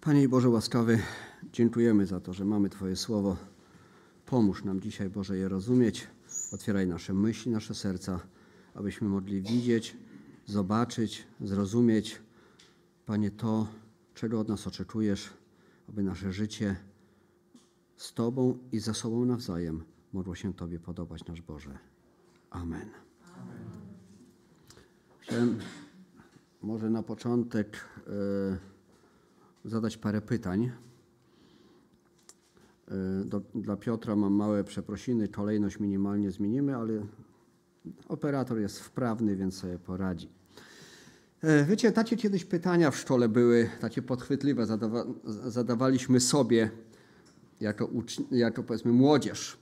Panie Boże łaskawy, dziękujemy za to, że mamy Twoje słowo. Pomóż nam dzisiaj, Boże, je rozumieć. Otwieraj nasze myśli, nasze serca, abyśmy mogli widzieć, zobaczyć, zrozumieć, Panie, to, czego od nas oczekujesz, aby nasze życie z Tobą i ze sobą nawzajem mogło się Tobie podobać, nasz Boże. Amen. Amen. Chciałem może na początek y, zadać parę pytań. Y, do, dla Piotra mam małe przeprosiny, kolejność minimalnie zmienimy, ale operator jest wprawny, więc sobie poradzi. Y, wiecie, takie kiedyś pytania w szkole były, takie podchwytliwe, zadawa, zadawaliśmy sobie jako, jako powiedzmy młodzież.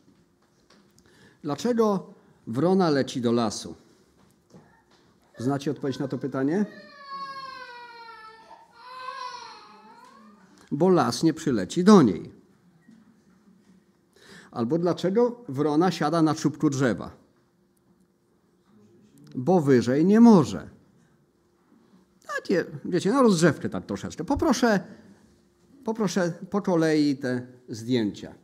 Dlaczego wrona leci do lasu? Znacie odpowiedź na to pytanie? Bo las nie przyleci do niej. Albo dlaczego wrona siada na czubku drzewa? Bo wyżej nie może. Takie, wiecie, na rozgrzewkę tak troszeczkę. Poproszę, poproszę po kolei te zdjęcia.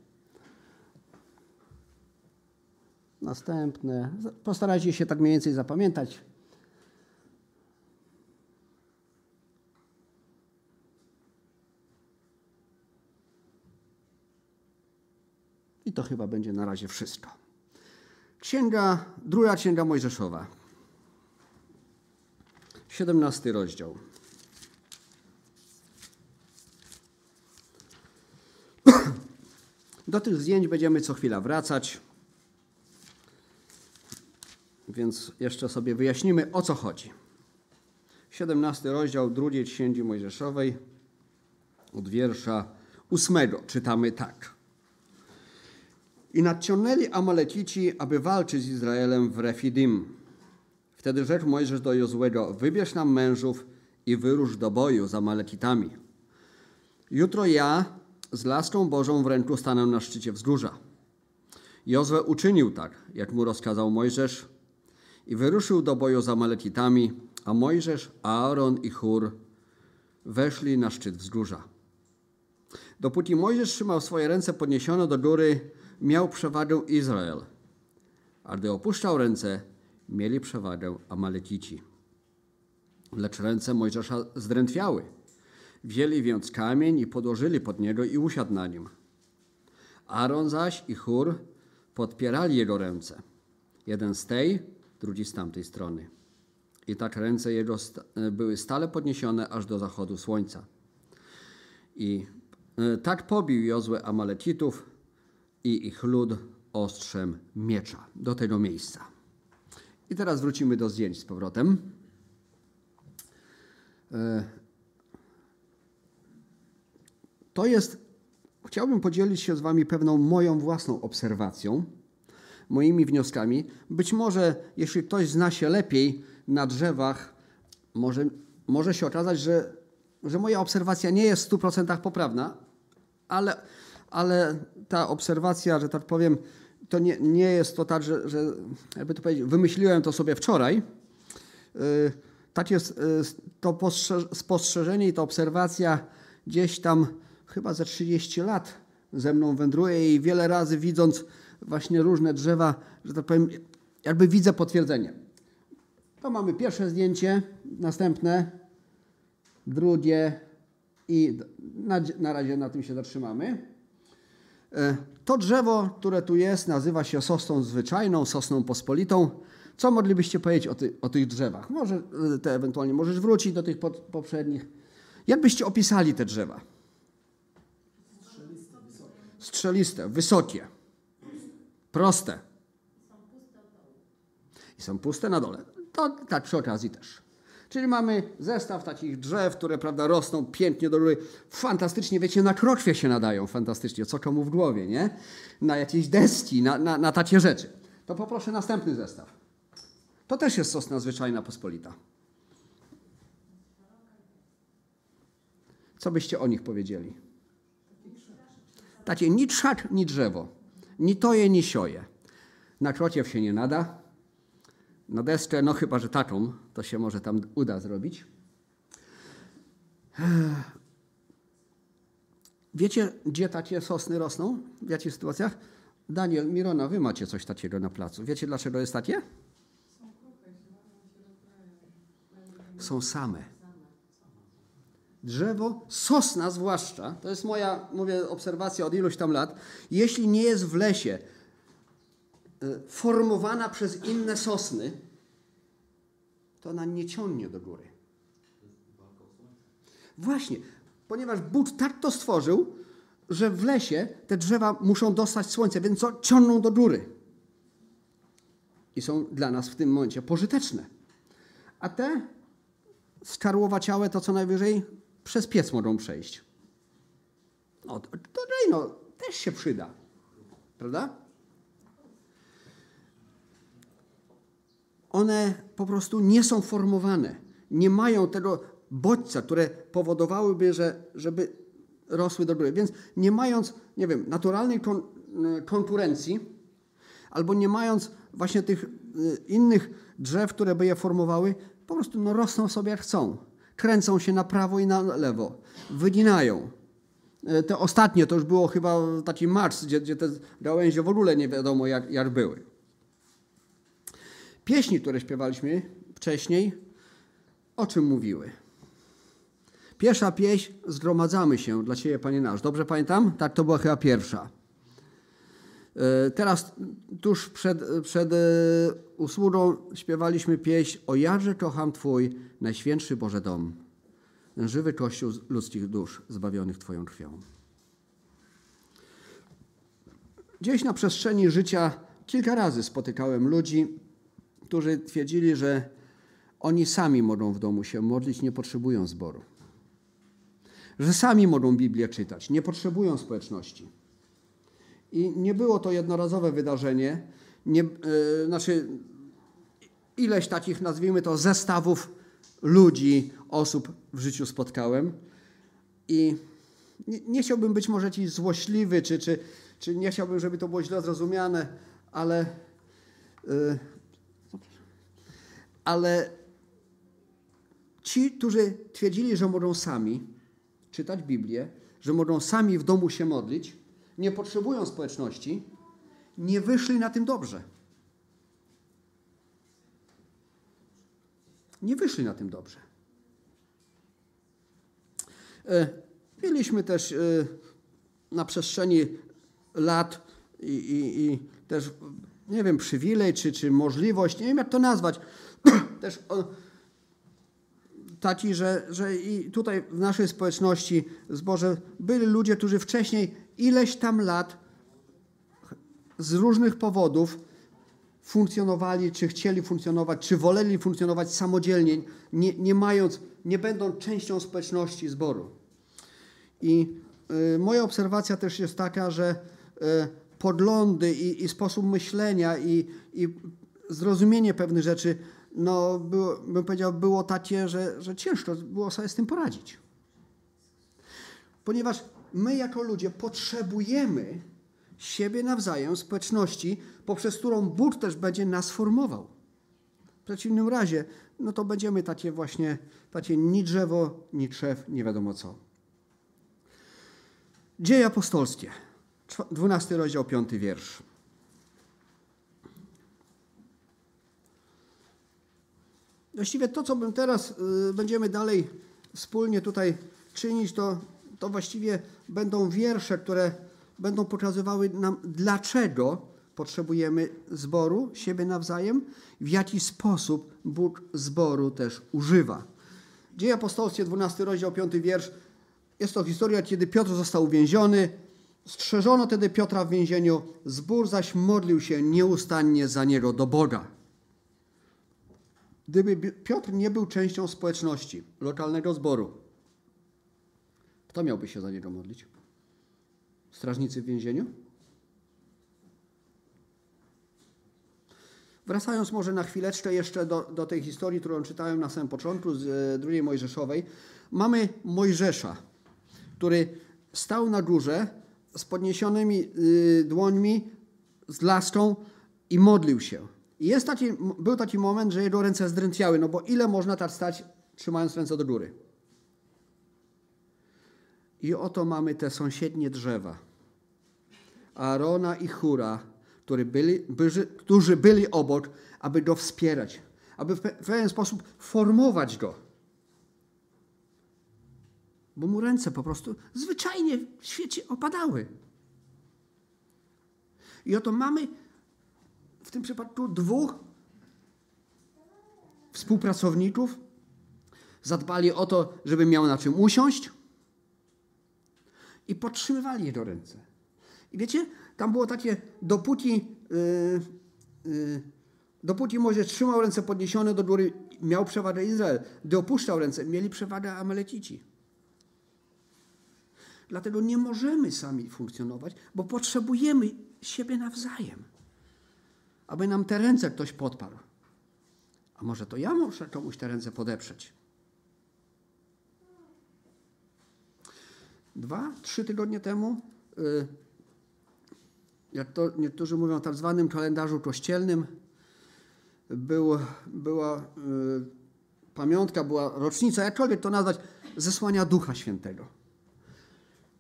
Następne. Postarajcie się tak mniej więcej zapamiętać. I to chyba będzie na razie wszystko. Księga, druga księga Mojżeszowa. 17 rozdział. Do tych zdjęć będziemy co chwila wracać. Więc jeszcze sobie wyjaśnimy, o co chodzi. 17 rozdział drugiej księgi Mojżeszowej od wiersza ósmego czytamy tak. I nadciągnęli Amalecici, aby walczyć z Izraelem w Refidim. Wtedy rzekł Mojżesz do Jozłego, wybierz nam mężów i wyrusz do boju z Amalekitami. Jutro ja z laską Bożą w ręku stanę na szczycie wzgórza. Jozue uczynił tak, jak mu rozkazał Mojżesz i wyruszył do boju z Amalekitami, a Mojżesz, Aaron i Chur weszli na szczyt wzgórza. Dopóki Mojżesz trzymał swoje ręce podniesione do góry, miał przewagę Izrael, a gdy opuszczał ręce, mieli przewagę Amalekici. Lecz ręce Mojżesza zdrętwiały. Wzięli więc kamień i podłożyli pod niego i usiadł na nim. Aaron zaś i Chur podpierali jego ręce. Jeden z tej, drugi z tamtej strony. I tak ręce jego były stale podniesione aż do zachodu słońca. I e, tak pobił Jozue Amalekitów, i ich lud ostrzem miecza do tego miejsca. I teraz wrócimy do zdjęć z powrotem. E, to jest, chciałbym podzielić się z Wami pewną moją własną obserwacją, moimi wnioskami. Być może, jeśli ktoś zna się lepiej na drzewach, może, może się okazać, że, że moja obserwacja nie jest w 100% poprawna, ale ale ta obserwacja, że tak powiem, to nie, nie jest to tak, że, że jakby to powiedzieć, wymyśliłem to sobie wczoraj. Yy, tak jest yy, to spostrzeżenie i ta obserwacja gdzieś tam chyba za 30 lat ze mną wędruje i wiele razy widząc właśnie różne drzewa, że tak powiem, jakby widzę potwierdzenie. To mamy pierwsze zdjęcie, następne, drugie i na, na razie na tym się zatrzymamy. E, to drzewo, które tu jest, nazywa się sosną zwyczajną, sosną pospolitą. Co moglibyście powiedzieć o, ty, o tych drzewach? Może e, te ewentualnie możesz wrócić do tych pod, poprzednich. Jak byście opisali te drzewa? Strzeliste, wysokie, proste. I są puste na dole. To tak przy okazji też. Czyli mamy zestaw takich drzew, które prawda, rosną pięknie do góry. Fantastycznie, wiecie, na kroczwie się nadają fantastycznie, co komu w głowie, nie? Na jakieś deski, na, na, na takie rzeczy. To poproszę następny zestaw. To też jest sosna zwyczajna pospolita. Co byście o nich powiedzieli? Takie ni trzak, ni drzewo. Ni toje, ni sioje. Na krociew się nie nada, na deskę, no chyba, że taką, to się może tam uda zrobić. Wiecie, gdzie takie sosny rosną? W jakich sytuacjach? Daniel, Mirona, wy macie coś takiego na placu. Wiecie, dlaczego jest takie? Są same. Drzewo, sosna zwłaszcza, to jest moja, mówię, obserwacja od iluś tam lat, jeśli nie jest w lesie formowana przez inne sosny, to ona nie ciągnie do góry. Właśnie, ponieważ Bóg tak to stworzył, że w lesie te drzewa muszą dostać słońce, więc co? Ciągną do góry. I są dla nas w tym momencie pożyteczne. A te skarłowaciałe to co najwyżej przez piec mogą przejść. No, to, to no, też się przyda. Prawda? One po prostu nie są formowane. Nie mają tego bodźca, które powodowałyby, że, żeby rosły do góry. Więc nie mając, nie wiem, naturalnej kon, y, konkurencji, albo nie mając właśnie tych y, innych drzew, które by je formowały, po prostu no, rosną sobie jak chcą. Kręcą się na prawo i na lewo. Wyginają. Y, te ostatnie to już było chyba taki marsz, gdzie, gdzie te gałęzie w ogóle nie wiadomo jak, jak były. Pieśni, które śpiewaliśmy wcześniej, o czym mówiły? Pierwsza pieśń, zgromadzamy się dla Ciebie, Panie nasz. Dobrze pamiętam? Tak, to była chyba pierwsza. E, teraz, tuż przed, przed e, usługą, śpiewaliśmy pieśń O jarze kocham Twój, Najświętszy Boże Dom, żywy Kościół ludzkich dusz, zbawionych Twoją krwią. Gdzieś na przestrzeni życia kilka razy spotykałem ludzi, którzy twierdzili, że oni sami mogą w domu się modlić, nie potrzebują zboru. Że sami mogą Biblię czytać, nie potrzebują społeczności. I nie było to jednorazowe wydarzenie, nie, yy, znaczy ileś takich, nazwijmy to, zestawów ludzi, osób w życiu spotkałem. I nie, nie chciałbym być może ci złośliwy, czy, czy, czy nie chciałbym, żeby to było źle zrozumiane, ale, yy, ale ci, którzy twierdzili, że mogą sami, czytać Biblię, że mogą sami w domu się modlić, nie potrzebują społeczności, nie wyszli na tym dobrze. Nie wyszli na tym dobrze. E, mieliśmy też e, na przestrzeni lat i, i, i też, nie wiem, przywilej czy, czy możliwość, nie wiem jak to nazwać, też taki, że, że i tutaj w naszej społeczności zboże byli ludzie, którzy wcześniej ileś tam lat z różnych powodów funkcjonowali, czy chcieli funkcjonować, czy woleli funkcjonować samodzielnie, nie, nie mając, nie będą częścią społeczności zboru. I y, moja obserwacja też jest taka, że y, podglądy i, i, sposób myślenia i, i zrozumienie pewnych rzeczy no, było, bym powiedział, było takie, że, że ciężko było sobie z tym poradzić. Ponieważ my jako ludzie potrzebujemy siebie nawzajem, społeczności, poprzez którą Bóg też będzie nas formował. W przeciwnym razie, no to będziemy takie właśnie, takie ni drzewo, ni trzew, nie wiadomo co. Dzieje apostolskie, 12 rozdział, 5 wiersz. Właściwie to, co bym teraz y, będziemy dalej wspólnie tutaj czynić, to, to właściwie będą wiersze, które będą pokazywały nam, dlaczego potrzebujemy zboru, siebie nawzajem, w jaki sposób Bóg zboru też używa. Dzieje apostolskie, 12 rozdział, 5 wiersz. Jest to historia, kiedy Piotr został uwięziony. Strzeżono wtedy Piotra w więzieniu, zbór zaś modlił się nieustannie za niego do Boga. Gdyby Piotr nie był częścią społeczności, lokalnego zboru, kto miałby się za niego modlić? Strażnicy w więzieniu? Wracając może na chwileczkę jeszcze do, do tej historii, którą czytałem na samym początku z e, drugiej Mojżeszowej, mamy Mojżesza, który stał na górze z podniesionymi y, dłońmi, z laską i modlił się. Jest taki, był taki moment, że jego ręce zdrętwiały, no bo ile można tak stać, trzymając ręce do góry? I oto mamy te sąsiednie drzewa. Aarona i Hura, którzy byli, byli, którzy byli obok, aby go wspierać, aby w pewien sposób formować go. Bo mu ręce po prostu zwyczajnie w świecie opadały. I oto mamy tym przypadku dwóch współpracowników. Zadbali o to, żeby miał na czym usiąść i podtrzymywali jego ręce. I wiecie, tam było takie, dopóki, yy, yy, dopóki trzymał ręce podniesione do góry, miał przewagę Izrael. Gdy opuszczał ręce, mieli przewagę Amalecici. Dlatego nie możemy sami funkcjonować, bo potrzebujemy siebie nawzajem, aby nam te ręce ktoś podparł. A może to ja muszę komuś te ręce podeprzeć? Dwa, trzy tygodnie temu, y, jak to niektórzy mówią, w tak zwanym kalendarzu kościelnym, był, była y, pamiątka, była rocznica, jakkolwiek to nazwać, zesłania Ducha Świętego.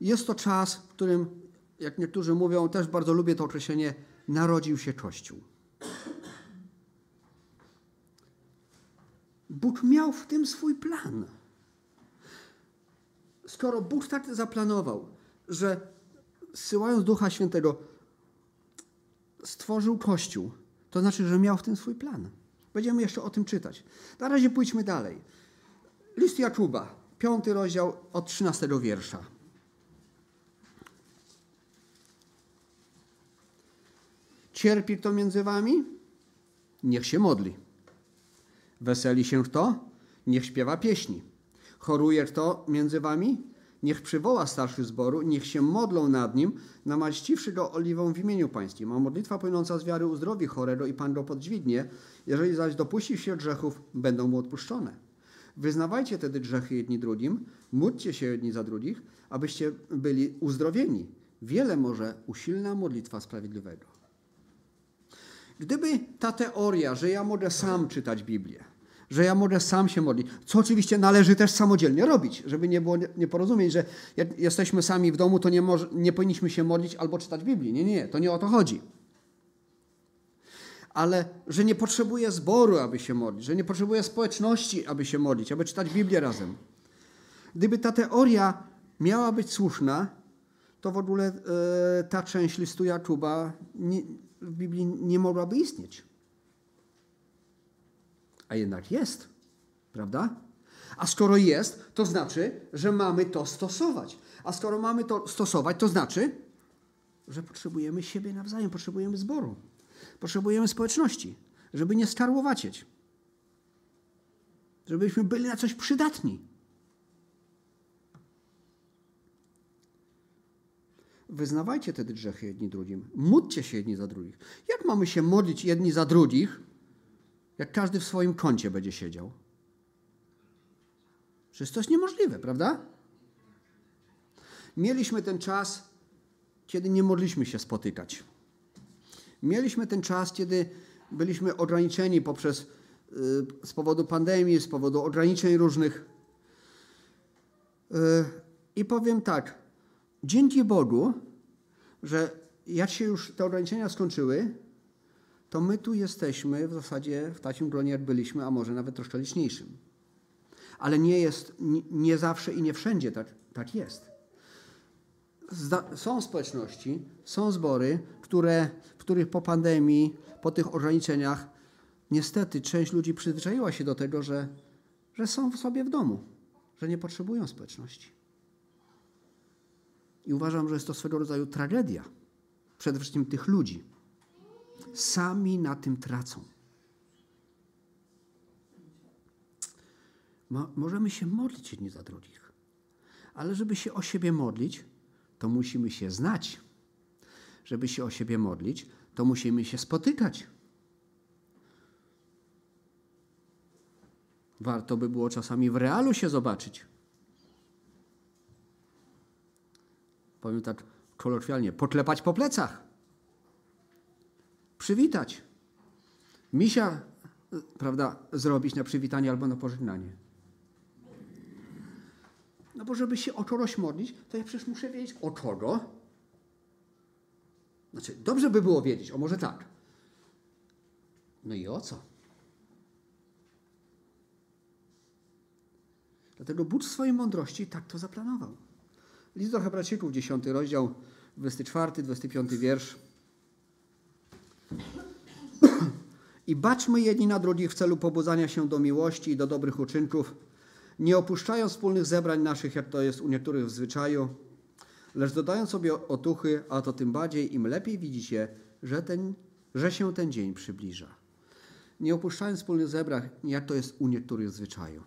Jest to czas, w którym, jak niektórzy mówią, też bardzo lubię to określenie, narodził się Kościół. Bóg miał w tym swój plan. Skoro Bóg tak zaplanował, że zsyłając Ducha Świętego stworzył Kościół, to znaczy, że miał w tym swój plan. Będziemy jeszcze o tym czytać. Na razie pójdźmy dalej. List Jakuba, piąty rozdział od trzynastego wiersza. Cierpi kto między wami? Niech się modli. Weseli się kto? Niech śpiewa pieśni. Choruje kto między wami? Niech przywoła starszy zboru, niech się modlą nad nim, namaściwszy go oliwą w imieniu pańskim. A modlitwa płynąca z wiary uzdrowi chorego i Pan go podźwignie. Jeżeli zaś dopuści się grzechów, będą mu odpuszczone. Wyznawajcie tedy grzechy jedni drugim, módlcie się jedni za drugich, abyście byli uzdrowieni. Wiele może usilna modlitwa sprawiedliwego. Gdyby ta teoria, że ja mogę sam czytać Biblię, że ja mogę sam się modlić, co oczywiście należy też samodzielnie robić, żeby nie było nieporozumień, że jak jesteśmy sami w domu, to nie, może, nie powinniśmy się modlić albo czytać Biblii. Nie, nie, to nie o to chodzi. Ale że nie potrzebuję zboru, aby się modlić, że nie potrzebuję społeczności, aby się modlić, aby czytać Biblię razem. Gdyby ta teoria miała być słuszna, to w ogóle e, ta część listu Jakuba w Biblii nie mogłaby istnieć. A jednak jest, prawda? A skoro jest, to znaczy, że mamy to stosować. A skoro mamy to stosować, to znaczy, że potrzebujemy siebie nawzajem, potrzebujemy zboru, potrzebujemy społeczności, żeby nie skarłowacieć, żebyśmy byli na coś przydatni. Wyznawajcie tedy grzechy jedni drugim. Módlcie się jedni za drugich. Jak mamy się modlić jedni za drugich, jak każdy w swoim kącie będzie siedział? Przecież to jest niemożliwe, prawda? Mieliśmy ten czas, kiedy nie mogliśmy się spotykać. Mieliśmy ten czas, kiedy byliśmy ograniczeni poprzez z powodu pandemii, z powodu ograniczeń różnych. I powiem tak, dzięki Bogu, że jak się już te ograniczenia skończyły, to my tu jesteśmy w zasadzie w takim gronie, jak byliśmy, a może nawet troszkę liczniejszym. Ale nie jest, nie, zawsze i nie wszędzie tak, tak jest. Zda, są społeczności, są zbory, które, w których po pandemii, po tych ograniczeniach, niestety część ludzi przyzwyczaiła się do tego, że, że są sobie w domu, że nie potrzebują społeczności. I uważam, że jest to swego rodzaju tragedia. Przede wszystkim tych ludzi. Sami na tym tracą. Mo możemy się modlić jedni za drugich, ale żeby się o siebie modlić, to musimy się znać. Żeby się o siebie modlić, to musimy się spotykać. Warto by było czasami w realu się zobaczyć. Powiem tak kolokwialnie, poklepać po plecach, przywitać, misia, prawda, zrobić na przywitanie albo na pożegnanie. No bo żeby się o czegoś modlić, to ja przecież muszę wiedzieć o czego. Znaczy, dobrze by było wiedzieć, o może tak. No i o co? Dlatego Bóg w swojej mądrości tak to zaplanował. List do Hebrajczyków, 10 rozdział, 24, 25 wiersz. I baczmy jedni na drugich w celu pobudzania się do miłości i do dobrych uczynków, nie opuszczając wspólnych zebrań naszych, jak to jest u niektórych w zwyczaju, lecz dodając sobie otuchy, a to tym bardziej im lepiej widzicie, że, ten, że się ten dzień przybliża. Nie opuszczając wspólnych zebrań, jak to jest u niektórych w zwyczaju.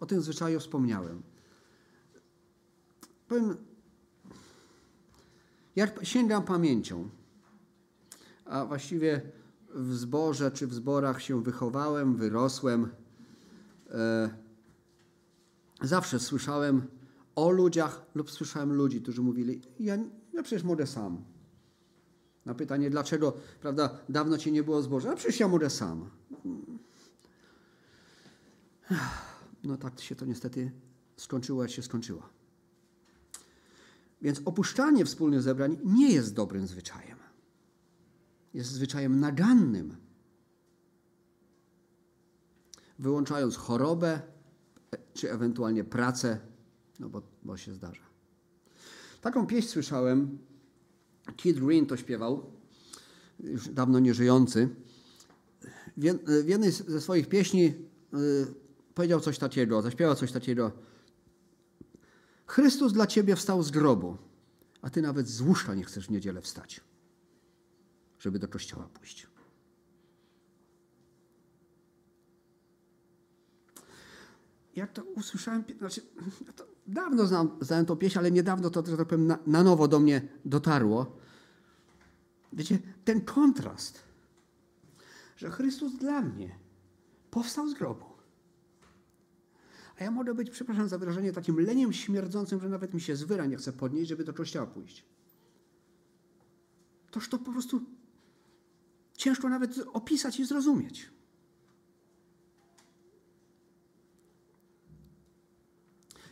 O tym zwyczaju wspomniałem. Powiem, jak sięgam pamięcią, a właściwie w zborze czy w zborach się wychowałem, wyrosłem, e, zawsze słyszałem o ludziach lub słyszałem ludzi, którzy mówili, ja, ja przecież mogę sam. Na pytanie, dlaczego, prawda, dawno cię nie było w zborze, a przecież ja mogę sam. No tak się to niestety skończyło, jak się skończyło. Więc opuszczanie wspólnych zebrań nie jest dobrym zwyczajem. Jest zwyczajem nagannym. Wyłączając chorobę, czy ewentualnie pracę, no bo, bo się zdarza. Taką pieśń słyszałem, Kid Green to śpiewał, już dawno nieżyjący. W jednej ze swoich pieśni y, powiedział coś takiego, zaśpiewał coś takiego. Chrystus dla ciebie wstał z grobu, a ty nawet z łóżka nie chcesz w niedzielę wstać, żeby do kościoła pójść. Jak to usłyszałem, znaczy, to dawno znam, znałem tą pieśń, ale niedawno to, że tak powiem, na, na nowo do mnie dotarło. Wiecie, ten kontrast, że Chrystus dla mnie powstał z grobu. A ja mogę być, przepraszam za wyrażenie, takim leniem śmierdzącym, że nawet mi się zwyra nie chce podnieść, żeby do kościoła pójść. Toż to po prostu ciężko nawet opisać i zrozumieć.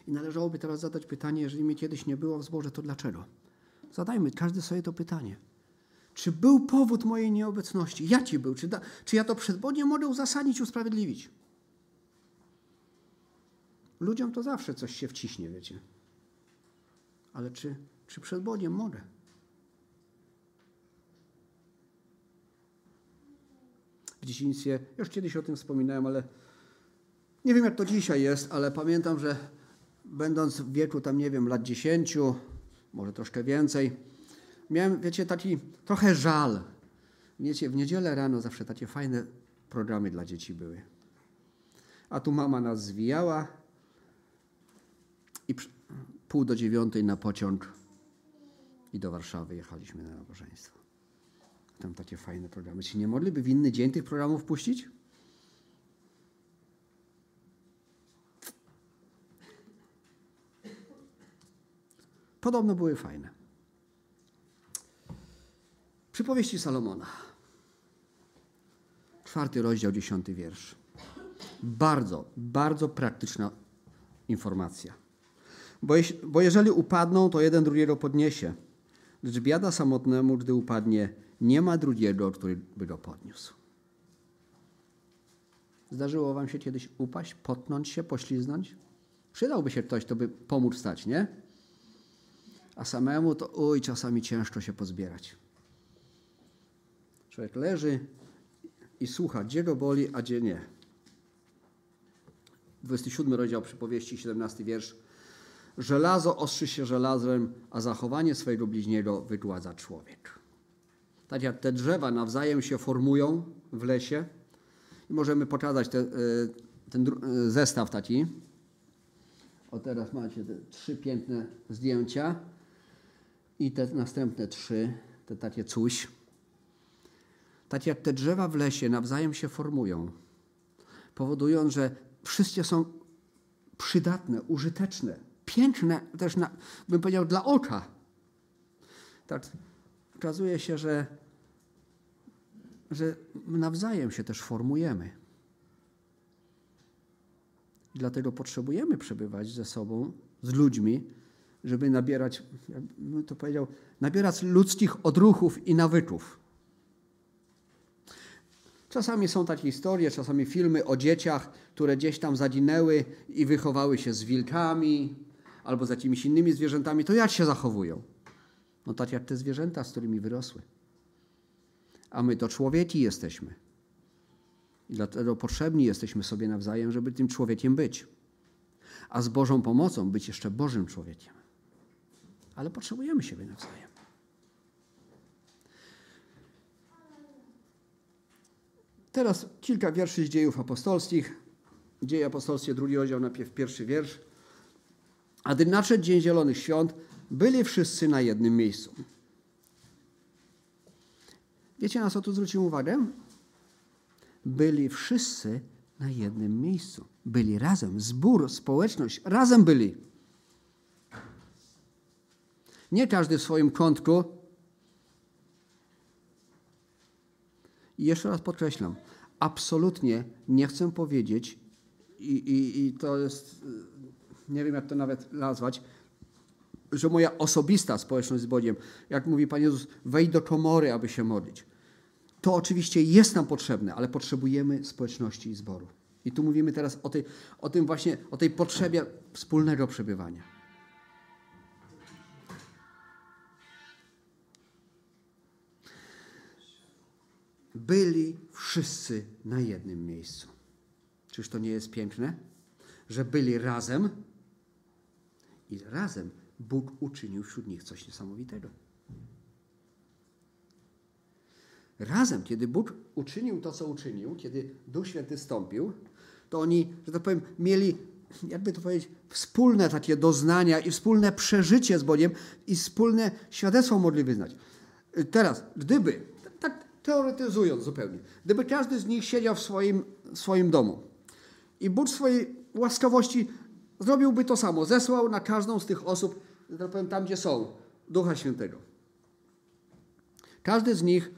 I należałoby teraz zadać pytanie, jeżeli mnie kiedyś nie było w zborze, to dlaczego? Zadajmy każdy sobie to pytanie. Czy był powód mojej nieobecności? Jaki był? Czy, da, czy ja to przed Bogiem mogę uzasadnić, usprawiedliwić? Ludziom to zawsze coś się wciśnie, wiecie. Ale czy, czy przed Bogiem mogę? W dzieciństwie, już kiedyś o tym wspominałem, ale nie wiem jak to dzisiaj jest, ale pamiętam, że będąc w wieku tam, nie wiem, lat 10, może troszkę więcej, miałem, wiecie, taki trochę żal. Wiecie, w niedzielę rano zawsze takie fajne programy dla dzieci były. A tu mama nas zwijała pół do dziewiątej na pociąg i do Warszawy jechaliśmy na nabożeństwo. Tam takie fajne programy. Czy nie mogliby w inny dzień tych programów puścić? Podobno były fajne. Przypowieści Salomona. Czwarty rozdział, dziesiąty wiersz. Bardzo, bardzo praktyczna informacja. Bo, jeś, bo jeżeli upadną, to jeden drugiego podniesie. Lecz biada samotnemu, gdy upadnie, nie ma drugiego, który by go podniósł. Zdarzyło wam się kiedyś upaść, potnąć się, pośliznąć? Przydałby się ktoś, kto by pomógł stać, nie? A samemu to, oj, czasami ciężko się pozbierać. Człowiek leży i słucha, gdzie go boli, a gdzie nie. 27 rozdział przypowieści, 17 wiersz. Żelazo ostrzy się żelazem, a zachowanie swojego bliźniego wygładza człowiek. Tak jak te drzewa nawzajem się formują w lesie i możemy pokazać te, e, ten e, zestaw taki. O teraz macie te trzy piękne zdjęcia i te następne trzy, te takie coś. Tak jak te drzewa w lesie nawzajem się formują, powodują, że wszystkie są przydatne, użyteczne, piękne też, na, bym powiedział, dla oka. Tak, okazuje się, że, że nawzajem się też formujemy. Dlatego potrzebujemy przebywać ze sobą, z ludźmi, żeby nabierać, ja bym to powiedział, nabierać ludzkich odruchów i nawyków. Czasami są takie historie, czasami filmy o dzieciach, które gdzieś tam zaginęły i wychowały się z wilkami albo z jakimiś innymi zwierzętami. To jak się zachowują? No tak jak te zwierzęta, z którymi wyrosły. A my to człowieki jesteśmy. I dlatego potrzebni jesteśmy sobie nawzajem, żeby tym człowiekiem być. A z Bożą pomocą być jeszcze Bożym człowiekiem. Ale potrzebujemy siebie nawzajem. Teraz kilka wierszy z dziejów apostolskich. Dzieje apostolskie, drugi rozdział, najpierw pierwszy wiersz. A gdy nadszedł Dzień Zielonych Świąt, byli wszyscy na jednym miejscu. Wiecie, na co tu zwrócił uwagę? Byli wszyscy na jednym miejscu. Byli razem, zbór, społeczność, razem byli. Nie każdy w swoim kątku. I jeszcze raz podkreślam, absolutnie nie chcę powiedzieć, i, i, i to jest, nie wiem jak to nawet nazwać, że moja osobista społeczność z Bogiem, jak mówi Pan Jezus, wejdź do komory, aby się modlić. To oczywiście jest nam potrzebne, ale potrzebujemy społeczności i zboru. I tu mówimy teraz o tej, o tym właśnie, o tej potrzebie wspólnego przebywania. Byli wszyscy na jednym miejscu. Czyż to nie jest piękne? Że byli razem i razem Bóg uczynił wśród nich coś niesamowitego. Razem, kiedy Bóg uczynił to, co uczynił, kiedy Duch Święty stąpił, to oni, że tak powiem, mieli, jakby to powiedzieć, wspólne takie doznania i wspólne przeżycie z Bogiem i wspólne świadectwo mogli wyznać. Teraz, gdyby, tak teoretyzując zupełnie, gdyby każdy z nich siedział w swoim, swoim domu i Bóg swojej łaskawości zrobiłby to samo, zesłał na każdą z tych osób, tak tam gdzie są, Ducha Świętego. Każdy z nich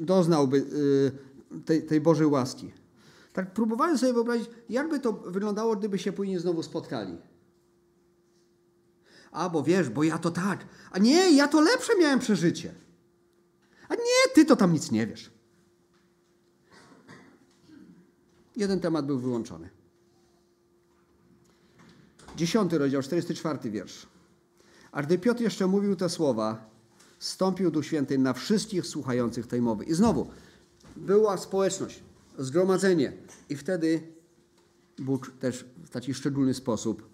doznałby y, tej, tej Bożej łaski. Tak próbowałem sobie wyobrazić, jakby to wyglądało, gdyby się później znowu spotkali. A, bo wiesz, bo ja to tak. A nie, ja to lepsze miałem przeżycie. A nie, ty to tam nic nie wiesz. Jeden temat był wyłączony. Dziesiąty rozdział, 44 wiersz. A gdy Piotr jeszcze mówił te słowa, stąpił Duch Święty na wszystkich słuchających tej mowy. I znowu, była społeczność, zgromadzenie. I wtedy Bóg też w taki szczególny sposób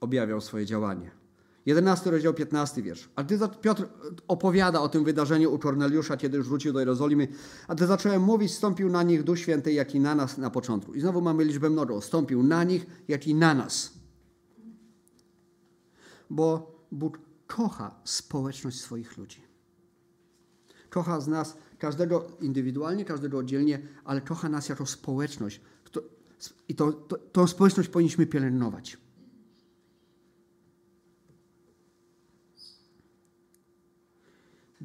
objawiał swoje działanie. 11 rozdział, 15 wiersz. A gdy Piotr opowiada o tym wydarzeniu u Korneliusza, kiedy już wrócił do Jerozolimy, a gdy zacząłem mówić, stąpił na nich Duch Święty, jak i na nas na początku. I znowu mamy liczbę mnogą. Stąpił na nich, jak i na nas. Bo Bóg kocha społeczność swoich ludzi. Kocha z nas każdego indywidualnie, każdego oddzielnie, ale kocha nas jako społeczność. I to, to, tą społeczność powinniśmy pielęgnować.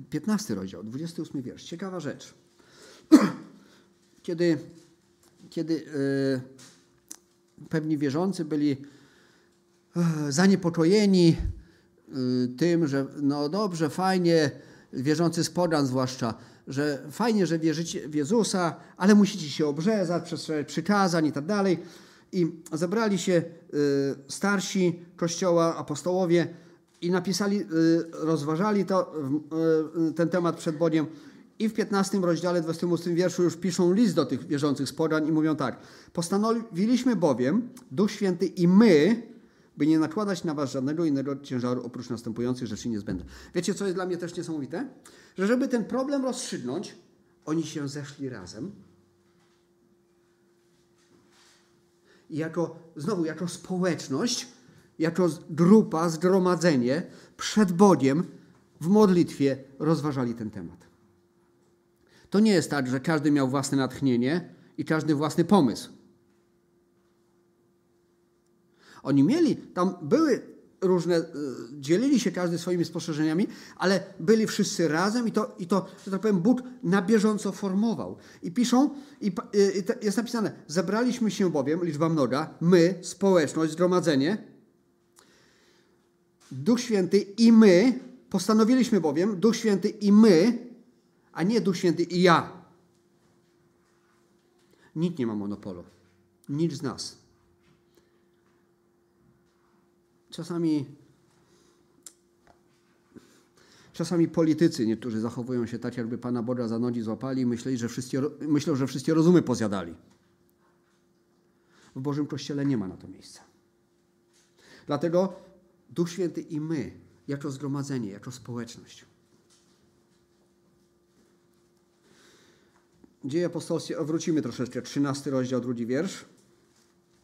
Piętnasty rozdział, 28 wiersz. Ciekawa rzecz. Kiedy, kiedy yy, pewni wierzący byli yy, zaniepokojeni yy, tym, że no dobrze, fajnie, wierzący z pogan zwłaszcza, że fajnie, że wierzycie w Jezusa, ale musicie się obrzezać, przestrzegać przykazań i tak dalej. I zebrali się starsi kościoła, apostołowie, i napisali, y, rozważali to, y, ten temat przed Bogiem. I w 15 rozdziale, 28 wierszu już piszą list do tych wierzących z i mówią tak. Postanowiliśmy bowiem, Duch Święty i my, by nie nakładać na was żadnego innego ciężaru oprócz następujących rzeczy niezbędnych. Wiecie, co jest dla mnie też niesamowite? Że żeby ten problem rozstrzygnąć, oni się zeszli razem. I jako, znowu, jako społeczność jako grupa, zgromadzenie przed Bogiem w modlitwie rozważali ten temat. To nie jest tak, że każdy miał własne natchnienie i każdy własny pomysł. Oni mieli, tam były różne, y, dzielili się każdy swoimi spostrzeżeniami, ale byli wszyscy razem i to, i to że tak powiem, Bóg na bieżąco formował. I piszą, i, y, i jest napisane, zebraliśmy się bowiem, liczba mnoga, my, społeczność, zgromadzenie, Duch Święty i my, postanowiliśmy bowiem, Duch Święty i my, a nie Duch Święty i ja. Nikt nie ma monopolu. Nikt z nas. Czasami, czasami politycy niektórzy zachowują się tak, jakby Pana Boga za nogi złapali i myśleli, że wszystkie, myślą, że wszystkie rozumy pozjadali. W Bożym Kościele nie ma na to miejsca. Dlatego Duch Święty i my, jako zgromadzenie, jako społeczność. Dzieje apostolskie, wrócimy troszeczkę, 13 rozdział, drugi wiersz.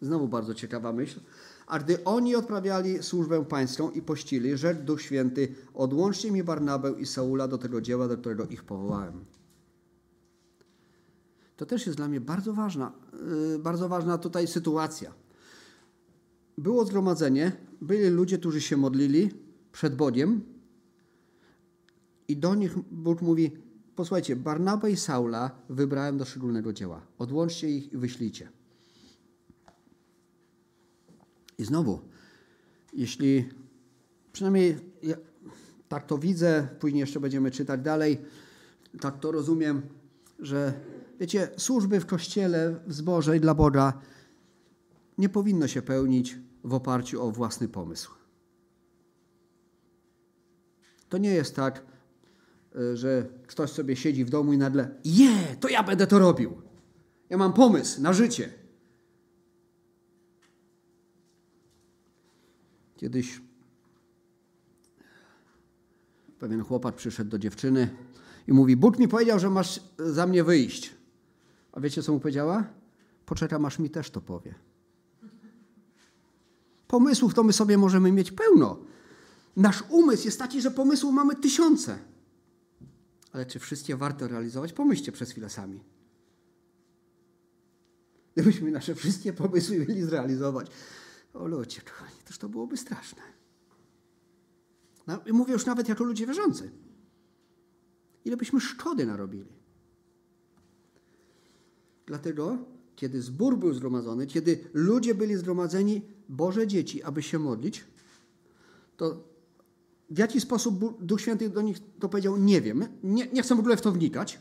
Znowu bardzo ciekawa myśl. A gdy oni odprawiali służbę pańską i pościli, rzekł Duch Święty, odłączcie mi Barnabę i Saula do tego dzieła, do którego ich powołałem. To też jest dla mnie bardzo ważna, yy, bardzo ważna tutaj sytuacja. Było zgromadzenie, byli ludzie, którzy się modlili przed Bogiem i do nich Bóg mówi, posłuchajcie, Barnabę i Saula wybrałem do szczególnego dzieła. Odłączcie ich i wyślijcie. I znowu, jeśli przynajmniej ja, tak to widzę, później jeszcze będziemy czytać dalej, tak to rozumiem, że wiecie, służby w kościele, w zborze i dla Boga nie powinno się pełnić w oparciu o własny pomysł. To nie jest tak, y, że ktoś sobie siedzi w domu i nagle, je, to ja będę to robił. Ja mam pomysł na życie. Kiedyś pewien chłopak przyszedł do dziewczyny i mówi: Bóg mi powiedział, że masz za mnie wyjść. A wiecie, co mu powiedziała? Poczekam, aż mi też to powie. Pomysłów to my sobie możemy mieć pełno. Nasz umysł jest taki, że pomysłów mamy tysiące. Ale czy wszystkie warto realizować? Pomyślcie przez chwilę sami. Gdybyśmy nasze wszystkie pomysły mieli zrealizować, o ludzie, kochani, toż to byłoby straszne. No, mówię już nawet jako ludzie wierzący. Ile byśmy szkody narobili. Dlatego, kiedy zbór był zgromadzony, kiedy ludzie byli zgromadzeni, Boże dzieci, aby się modlić, to w jaki sposób Duch Święty do nich to powiedział, nie wiem. Nie, nie chcę w ogóle w to wnikać.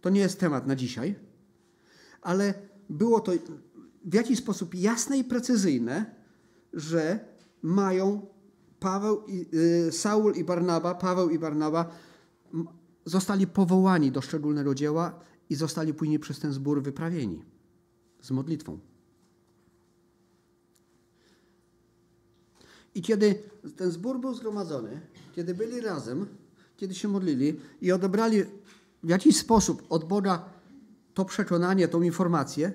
To nie jest temat na dzisiaj. Ale było to w jakiś sposób jasne i precyzyjne, że mają Paweł i, y, Saul i Barnaba, Paweł i Barnaba zostali powołani do szczególnego dzieła i zostali później przez ten zbór wyprawieni z modlitwą. I kiedy ten zbór był zgromadzony, kiedy byli razem, kiedy się modlili i odebrali w jakiś sposób od Boga to przekonanie, tą informację,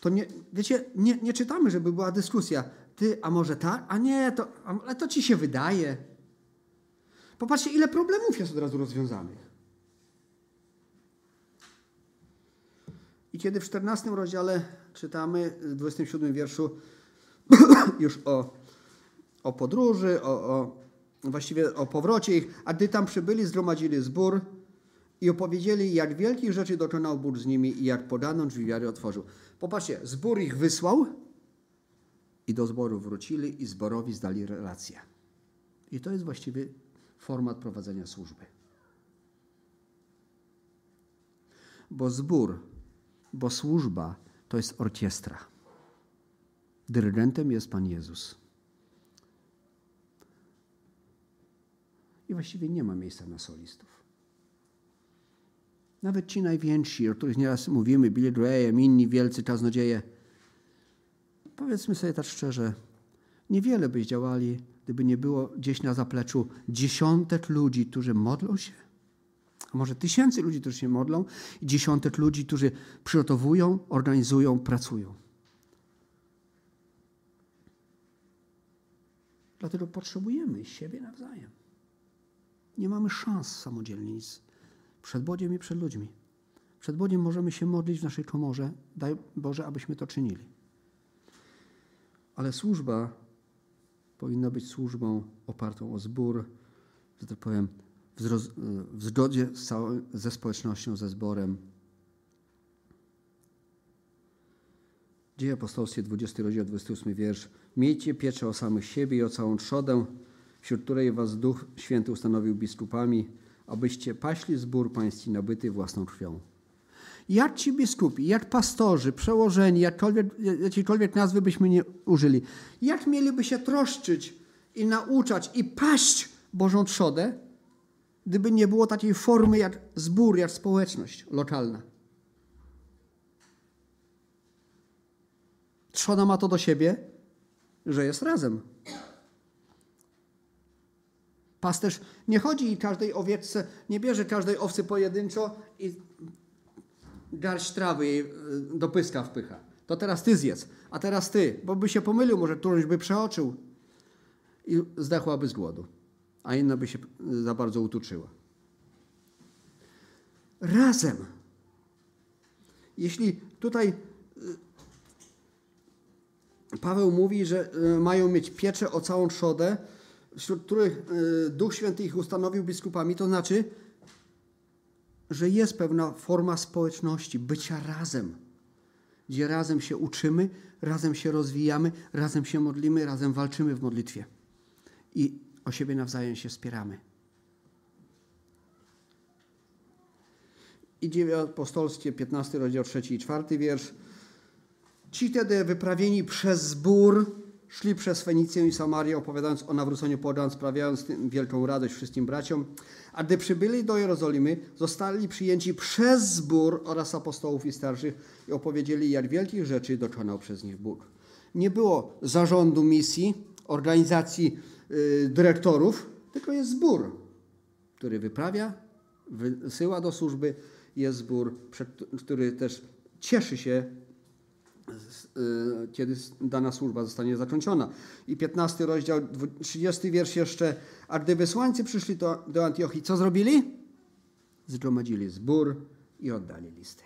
to nie, wiecie, nie, nie czytamy, żeby była dyskusja. Ty, a może tak? A nie, to, ale to ci się wydaje. Popatrzcie, ile problemów jest od razu rozwiązanych. I kiedy w 14 rozdziale czytamy, w 27 wierszu, już o, o podróży, o, o, właściwie o powrocie ich, a gdy tam przybyli, zgromadzili zbór i opowiedzieli, jak wielkich rzeczy dokonał Bóg z nimi i jak podano drzwi wiary otworzył. Popatrzcie, zbór ich wysłał i do zboru wrócili i zborowi zdali relację. I to jest właściwie format prowadzenia służby. Bo zbór, bo służba to jest orkiestra. Dyrygentem jest Pan Jezus. I właściwie nie ma miejsca na solistów. Nawet ci najwięksi, o których nieraz mówimy, Billy Graham, inni wielcy kaznodzieje, powiedzmy sobie tak szczerze, niewiele by działali, gdyby nie było gdzieś na zapleczu dziesiątek ludzi, którzy modlą się, a może tysięcy ludzi, którzy się modlą, i dziesiątek ludzi, którzy przygotowują, organizują, pracują. Dlatego potrzebujemy siebie nawzajem. Nie mamy szans samodzielnie nic przed Bogiem i przed ludźmi. Przed Bogiem możemy się modlić w naszej komorze. Daj Boże, abyśmy to czynili. Ale służba powinna być służbą opartą o zbór, że tak powiem, w, zgodzie ze społecznością, ze zborem. Dzieje apostolskie, 20 rozdział, 28 wiersz. Miejcie pieczę o samych siebie i o całą trzodę, wśród której was Duch Święty ustanowił biskupami, abyście paśli zbór pański nabyty własną krwią. Jak ci biskupi, jak pastorzy, przełożeni, jakkolwiek, jakiejkolwiek nazwy byśmy nie użyli, jak mieliby się troszczyć i nauczać i paść Bożą trzodę, gdyby nie było takiej formy jak zbór, jak społeczność lokalna. Trzoda ma to do siebie, że jest razem. Pasterz nie chodzi i każdej owieczce, nie bierze każdej owcy pojedynczo i garść trawy jej y, do pyska wpycha. To teraz ty zjedz, a teraz ty, bo by się pomylił, może którąś by przeoczył i zdechłaby z głodu, a inna by się y, za bardzo utuczyła. Razem. Jeśli tutaj y, Paweł mówi, że mają mieć pieczę o całą trzodę, wśród których Duch Święty ich ustanowił biskupami, to znaczy że jest pewna forma społeczności, bycia razem, gdzie razem się uczymy, razem się rozwijamy, razem się modlimy, razem walczymy w modlitwie i o siebie nawzajem się wspieramy. I dzieje apostolskie, 15 rozdział 3 i 4 wiersz. Ci tedy wyprawieni przez zbór szli przez Fenicję i Samarię, opowiadając o nawróceniu pogan, sprawiając wielką radość wszystkim braciom. A gdy przybyli do Jerozolimy, zostali przyjęci przez zbór oraz apostołów i starszych i opowiedzieli, jak wielkich rzeczy dokonał przez nich Bóg. Nie było zarządu misji, organizacji yy, dyrektorów, tylko jest zbór, który wyprawia, wysyła do służby. Jest zbór, który też cieszy się kiedy dana służba zostanie zakończona. I 15 rozdział, 30 wiersz jeszcze. A gdy wysłańcy przyszli do, do Antiochii, co zrobili? Zgromadzili zbór i oddali listy.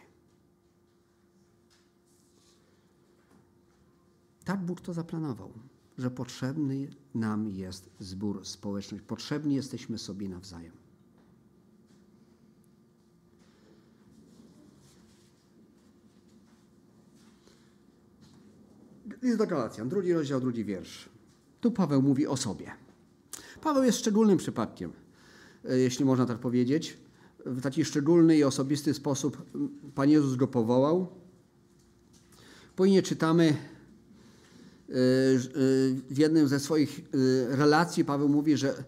Tak Bóg to zaplanował, że potrzebny nam jest zbór, społeczność. Potrzebni jesteśmy sobie nawzajem. List do Galacjan, drugi rozdział, drugi wiersz. Tu Paweł mówi o sobie. Paweł jest szczególnym przypadkiem, e, jeśli można tak powiedzieć. W taki szczególny i osobisty sposób Pan Jezus go powołał. Później czytamy e, e, w jednym ze swoich relacji Paweł mówi, że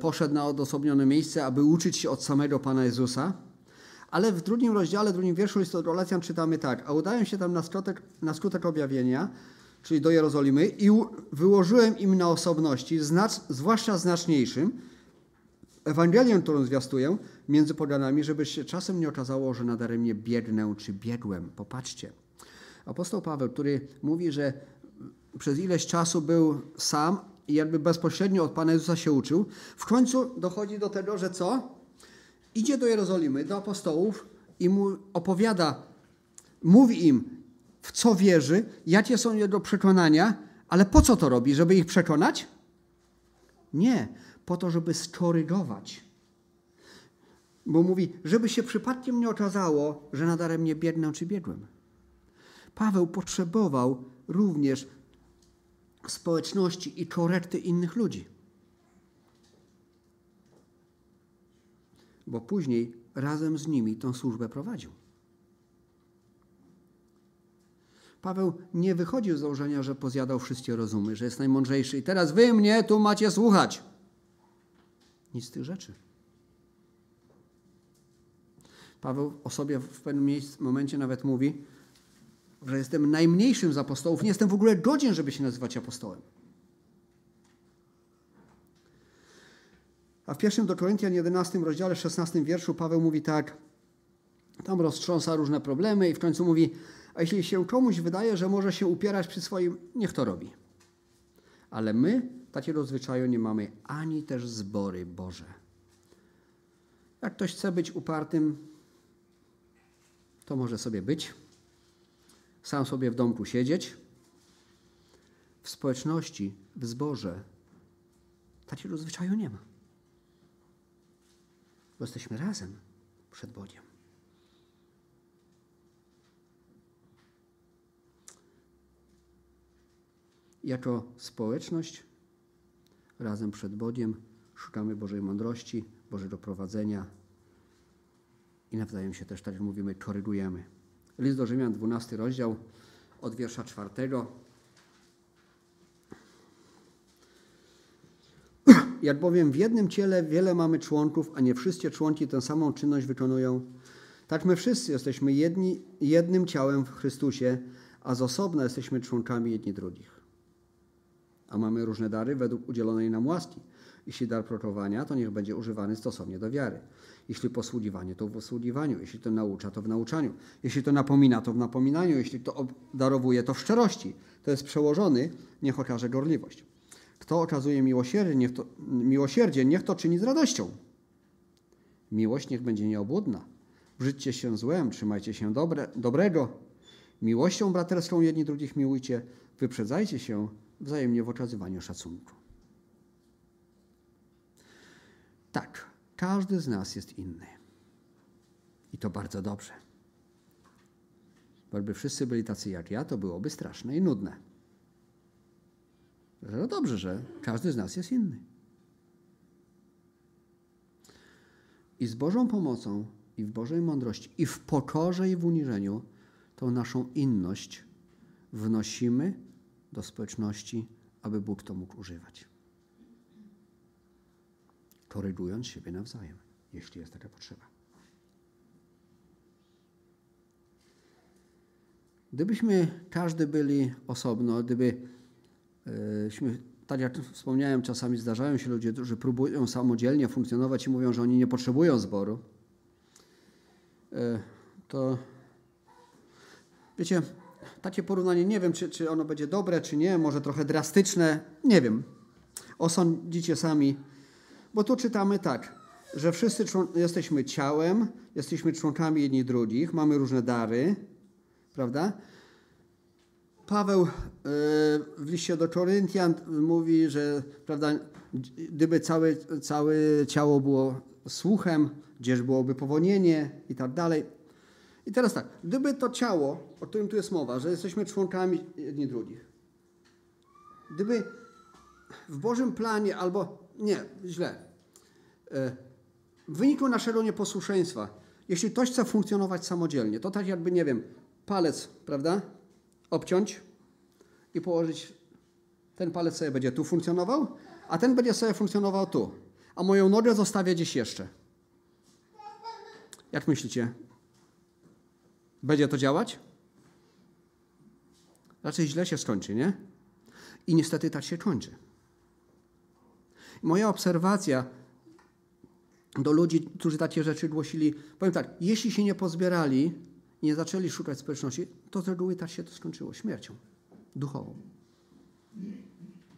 poszedł na odosobnione miejsce, aby uczyć się od samego Pana Jezusa. Ale w drugim rozdziale, drugim wierszu listu do Galacjan czytamy tak. A udałem się tam na skutek, na skutek objawienia, czyli do Jerozolimy i wyłożyłem im na osobności, zwłaszcza znaczniejszym, Ewangelię, którą zwiastuję, między poganami, żeby się czasem nie okazało, że nadaremnie biegnę czy biegłem. Popatrzcie. Apostoł Paweł, który mówi, że przez ileś czasu był sam i jakby bezpośrednio od Pana Jezusa się uczył, w końcu dochodzi do tego, że co? Idzie do Jerozolimy, do apostołów i mu opowiada, mówi im, w co wierzy, jakie są jego przekonania, ale po co to robi? Żeby ich przekonać? Nie, po to, żeby skorygować. Bo mówi, żeby się przypadkiem nie okazało, że nadaremnie biegnę czy biegłem. Paweł potrzebował również społeczności i korekty innych ludzi. Bo później razem z nimi tą służbę prowadził. Paweł nie wychodził z założenia, że pozjadał wszystkie rozumy, że jest najmądrzejszy i teraz wy mnie tu macie słuchać. Nic z tych rzeczy. Paweł o sobie w pewnym momencie nawet mówi, że jestem najmniejszym z apostołów, nie jestem w ogóle godzien, żeby się nazywać apostołem. A w pierwszym do Koryntian 11 rozdziale 16 wierszu Paweł mówi tak, tam roztrząsa różne problemy i w końcu mówi, a jeśli się komuś wydaje, że może się upierać przy swoim, niech to robi. Ale my takiego zwyczaju nie mamy, ani też zbory Boże. Jak ktoś chce być upartym, to może sobie być, sam sobie w domku siedzieć, w społeczności, w zborze takiego zwyczaju nie ma. Bo jesteśmy razem przed Bogiem. Jako społeczność razem przed Bogiem szukamy Bożej mądrości, Bożego prowadzenia i nawzajem się też, tak jak mówimy, korygujemy. List do Rzymian, 12 rozdział, od wiersza czwartego. Jak bowiem w jednym ciele wiele mamy członków, a nie wszystkie członki tę samą czynność wykonują, tak my wszyscy jesteśmy jedni, jednym ciałem w Chrystusie, a z osobna jesteśmy członkami jedni drugich. A mamy różne dary według udzielonej nam łaski. Jeśli dar prorokowania, to niech będzie używany stosownie do wiary. Jeśli posługiwanie, to w posługiwaniu. Jeśli to naucza, to w nauczaniu. Jeśli to napomina, to w napominaniu. Jeśli to obdarowuje, to w szczerości. To jest przełożony, niech okaże gorliwość. Kto okazuje miłosierdzie, niech to, miłosierdzie, niech to czyni z radością. Miłość niech będzie nieobłudna. Brzydźcie się złem, trzymajcie się dobre, dobrego. Miłością braterską jedni drugich miłujcie. Wyprzedzajcie się wzajemnie w okazywaniu szacunku. Tak, każdy z nas jest inny. I to bardzo dobrze. Bo jakby wszyscy byli tacy jak ja, to byłoby straszne i nudne. No dobrze, że każdy z nas jest inny. I z Bożą pomocą, i w Bożej mądrości, i w pokorze, i w uniżeniu, tą naszą inność wnosimy do społeczności, aby Bóg to mógł używać. Korygując siebie nawzajem, jeśli jest taka potrzeba. Gdybyśmy każdy byli osobno, gdybyśmy, tak jak wspomniałem, czasami zdarzają się ludzie, którzy próbują samodzielnie funkcjonować i mówią, że oni nie potrzebują zboru, to wiecie, takie porównanie, nie wiem, czy, czy ono będzie dobre, czy nie, może trochę drastyczne, nie wiem. Osądzicie sami, bo tu czytamy tak, że wszyscy jesteśmy ciałem, jesteśmy członkami jedni drugich, mamy różne dary, prawda? Paweł w liście do Koryntian mówi, że prawda, gdyby całe, całe ciało było słuchem, gdzież byłoby powonienie i tak dalej. I teraz tak, gdyby to ciało, o którym tu jest mowa, że jesteśmy członkami jedni drugich, gdyby w Bożym planie, albo nie, źle, w wyniku naszego nieposłuszeństwa, jeśli ktoś chce funkcjonować samodzielnie, to tak jakby, nie wiem, palec, prawda, obciąć i położyć, ten palec sobie będzie tu funkcjonował, a ten będzie sobie funkcjonował tu, a moją nogę zostawię gdzieś jeszcze. Jak myślicie? Będzie to działać? Raczej źle się skończy, nie? I niestety tak się kończy. Moja obserwacja do ludzi, którzy takie rzeczy głosili, powiem tak, jeśli się nie pozbierali nie zaczęli szukać społeczności, to z reguły tak się to skończyło śmiercią duchową.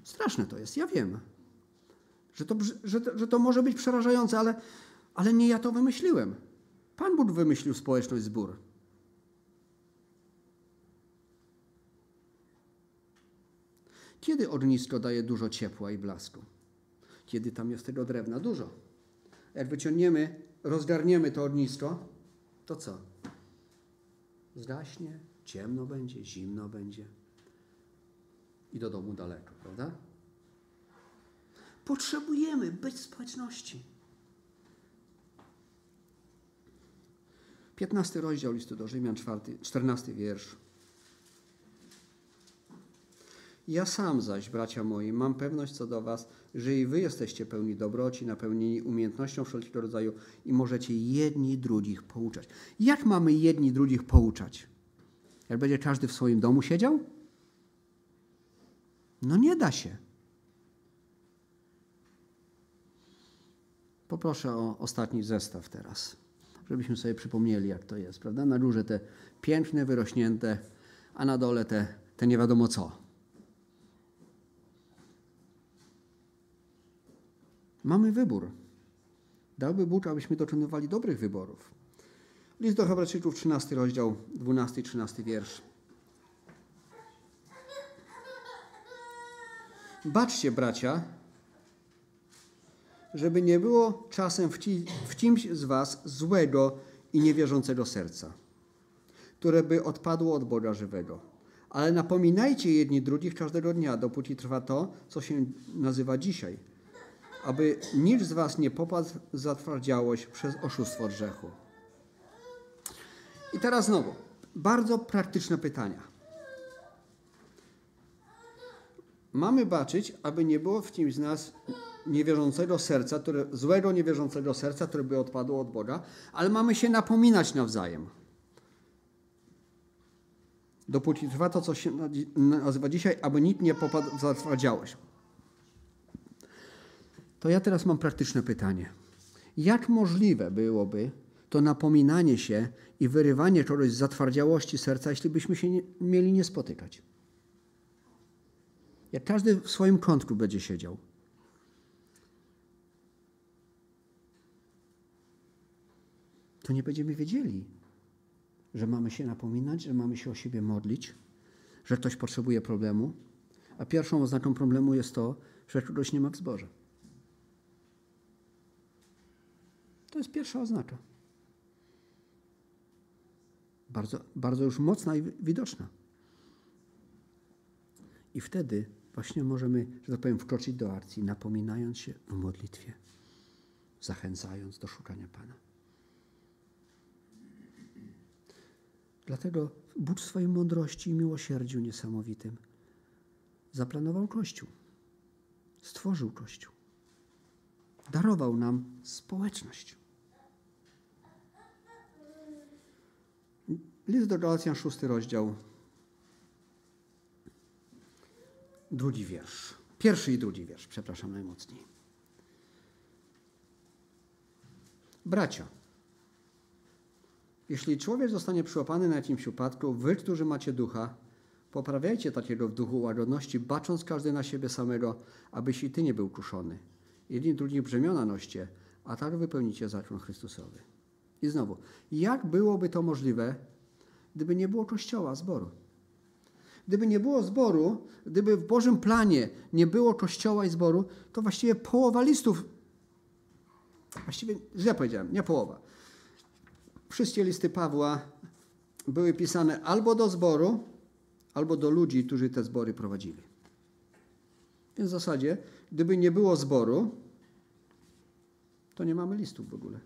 Straszne to jest, ja wiem. Że to, że, że to może być przerażające, ale, ale nie ja to wymyśliłem. Pan Bóg wymyślił społeczność zbór. Kiedy ognisko daje dużo ciepła i blasku? Kiedy tam jest tego drewna dużo. Jak wyciągniemy, rozgarniemy to ognisko, to co? Zgaśnie, ciemno będzie, zimno będzie i do domu daleko, prawda? Potrzebujemy być w społeczności. 15 rozdział listu do Rzymian, 4, 14 wiersz. Ja sam zaś, bracia moi, mam pewność co do was, że i wy jesteście pełni dobroci, napełnieni umiejętnością wszelkiego rodzaju i możecie jedni drugich pouczać. Jak mamy jedni drugich pouczać? Jak będzie każdy w swoim domu siedział? No nie da się. Poproszę o ostatni zestaw teraz, żebyśmy sobie przypomnieli, jak to jest, prawda? Na górze te piękne, wyrośnięte, a na dole te, te nie wiadomo co. Mamy wybór. Dałby Bóg, abyśmy dokonywali dobrych wyborów. List do Hebrajczyków, 13 rozdział, 12 i 13 wiersz. Baczcie, bracia, żeby nie było czasem w, ci, w kimś z was złego i niewierzącego serca, które by odpadło od Boga żywego. Ale napominajcie jedni drugich każdego dnia, dopóki trwa to, co się nazywa dzisiaj, aby nikt z was nie popadł w zatwardziałość przez oszustwo grzechu. I teraz znowu, bardzo praktyczne pytania. Mamy baczyć, aby nie było w kimś z nas niewierzącego serca, które, złego niewierzącego serca, które by odpadło od Boga, ale mamy się napominać nawzajem. Dopóki trwa to, co się nazywa dzisiaj, aby nikt nie popadł w zatwardziałość. To ja teraz mam praktyczne pytanie. Jak możliwe byłoby to napominanie się i wyrywanie czegoś z zatwardziałości serca, jeśli byśmy się nie, mieli nie spotykać? Jak każdy w swoim kątku będzie siedział. To nie będziemy wiedzieli, że mamy się napominać, że mamy się o siebie modlić, że ktoś potrzebuje problemu, a pierwszą oznaką problemu jest to, że kogoś nie ma w zborze. To jest pierwsza oznaka. Bardzo, bardzo już mocna i widoczna. I wtedy właśnie możemy, że tak powiem, wkroczyć do akcji, napominając się w modlitwie, zachęcając do szukania Pana. Dlatego Bóg w swojej mądrości i miłosierdziu niesamowitym zaplanował Kościół, stworzył Kościół, darował nam społeczność. List do Galacjan, szósty rozdział, drugi wiersz. Pierwszy i drugi wiersz, przepraszam najmocniej. Bracia, jeśli człowiek zostanie przyłapany na jakimś upadku, wy, którzy macie ducha, poprawiajcie takiego w duchu łagodności, bacząc każdy na siebie samego, abyś i ty nie był kuszony. Jedni drugich brzemiona noście, a tak wypełnicie zakon Chrystusowy. I znowu, jak byłoby to możliwe, gdyby nie było kościoła, zboru? Gdyby nie było zboru, gdyby w Bożym planie nie było kościoła i zboru, to właściwie połowa listów, właściwie źle powiedziałem, nie połowa. Wszystkie listy Pawła były pisane albo do zboru, albo do ludzi, którzy te zbory prowadzili. Więc w zasadzie, gdyby nie było zboru, to nie mamy listów w ogóle.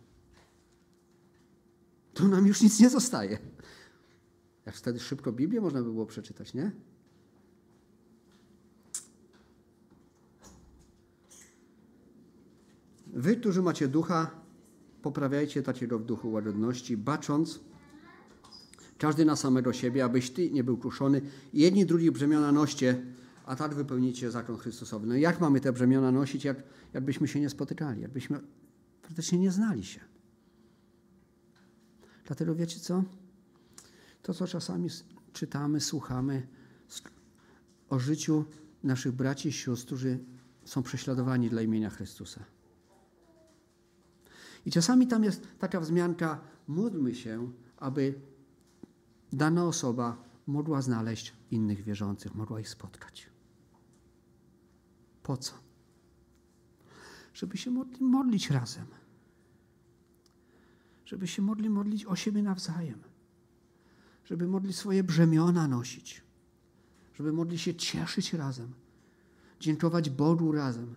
To nam już nic nie zostaje. Jak wtedy szybko Biblię można by było przeczytać, nie? Wy, którzy macie ducha, poprawiajcie takiego w duchu łagodności, bacząc każdy na samego siebie, abyś ty nie był kuszony. Jedni drugich brzemiona noście, a tak wypełnicie zakon Chrystusowy. No jak mamy te brzemiona nosić, jak, jakbyśmy się nie spotykali, jakbyśmy praktycznie nie znali się. Dlatego wiecie co? To, co czasami czytamy, słuchamy o życiu naszych braci i sióstr, którzy są prześladowani dla imienia Chrystusa. I czasami tam jest taka wzmianka, módlmy się, aby dana osoba mogła znaleźć innych wierzących, mogła ich spotkać. Po co? Żeby się modli, modlić razem. Żeby się modli, modlić o siebie nawzajem. Żeby modlić swoje brzemiona nosić. Żeby modli się cieszyć razem. Dziękować Bogu razem.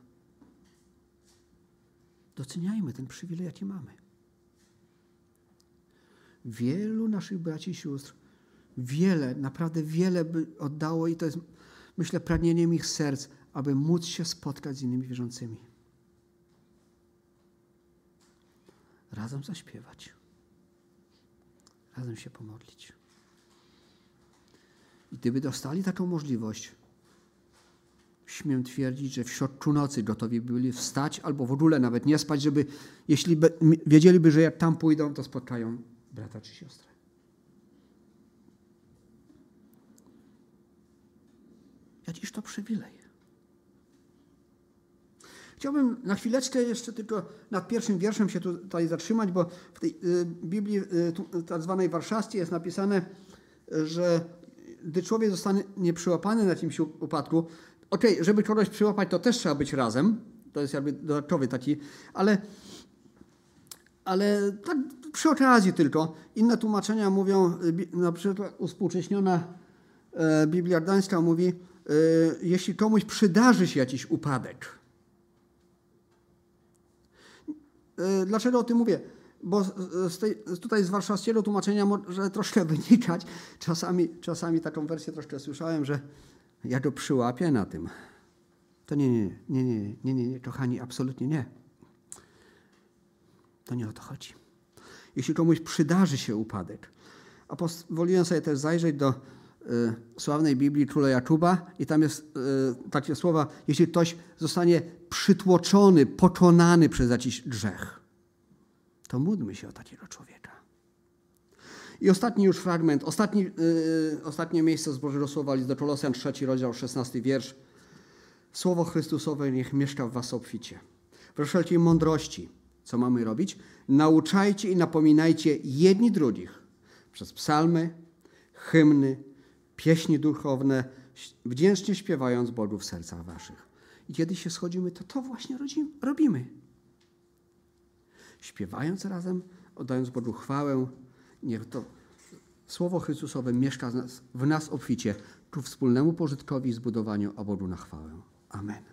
Doceniajmy ten przywilej, jaki mamy. Wielu naszych braci i sióstr, wiele, naprawdę wiele by oddało i to jest, myślę, pragnieniem ich serc, aby móc się spotkać z innymi wierzącymi. Razem zaśpiewać. Razem się pomodlić. Gdyby dostali taką możliwość, śmiem twierdzić, że w środku nocy gotowi byli wstać albo w ogóle nawet nie spać, żeby, jeśli be, wiedzieliby, że jak tam pójdą, to spotkają brata czy siostrę. Jakiż to przywilej. Chciałbym na chwileczkę jeszcze tylko nad pierwszym wierszem się tutaj zatrzymać, bo w tej y, Biblii y, tak zwanej warszawskiej jest napisane, że gdy człowiek zostanie nieprzyłapany na jakimś upadku, Okej, żeby kogoś przyłapać, to też trzeba być razem. To jest jakby dodatkowy taki, ale, ale tak przy okazji tylko. Inne tłumaczenia mówią, na przykład uspółcześniona e, Biblia Gdańska mówi, e, jeśli komuś przydarzy się jakiś upadek. E, Dlaczego o tym mówię? Bo z- tej, tutaj z warszawskiego tłumaczenia może troszkę wynikać. Czasami, czasami taką wersję troszkę słyszałem, że ja go przyłapię na tym. To nie, nie, nie, nie, nie, nie, nie, kochani, absolutnie nie. To nie o to chodzi. Jeśli komuś przydarzy się upadek, a pozwoliłem sobie też zajrzeć do y, sławnej Biblii Króla Jakuba i tam jest y, takie słowa, jeśli ktoś zostanie przytłoczony, pokonany przez jakiś grzech, to módlmy się o takiego człowieka. I ostatni już fragment, ostatni, y, ostatnie miejsce z Bożego Słowa, list do Kolosjan, trzeci rozdział, szesnasty wiersz. Słowo Chrystusowe niech mieszka w was obficie. We wszelkiej mądrości, co mamy robić? Nauczajcie i napominajcie jedni drugich przez psalmy, hymny, pieśni duchowne, wdzięcznie śpiewając Bogu w sercach waszych. I kiedy się schodzimy, to to właśnie robimy. Śpiewając razem, oddając Bogu chwałę, niech to Słowo Chrystusowe mieszka w nas, w nas obficie ku wspólnemu pożytkowi i zbudowaniu, a Bogu na chwałę. Amen.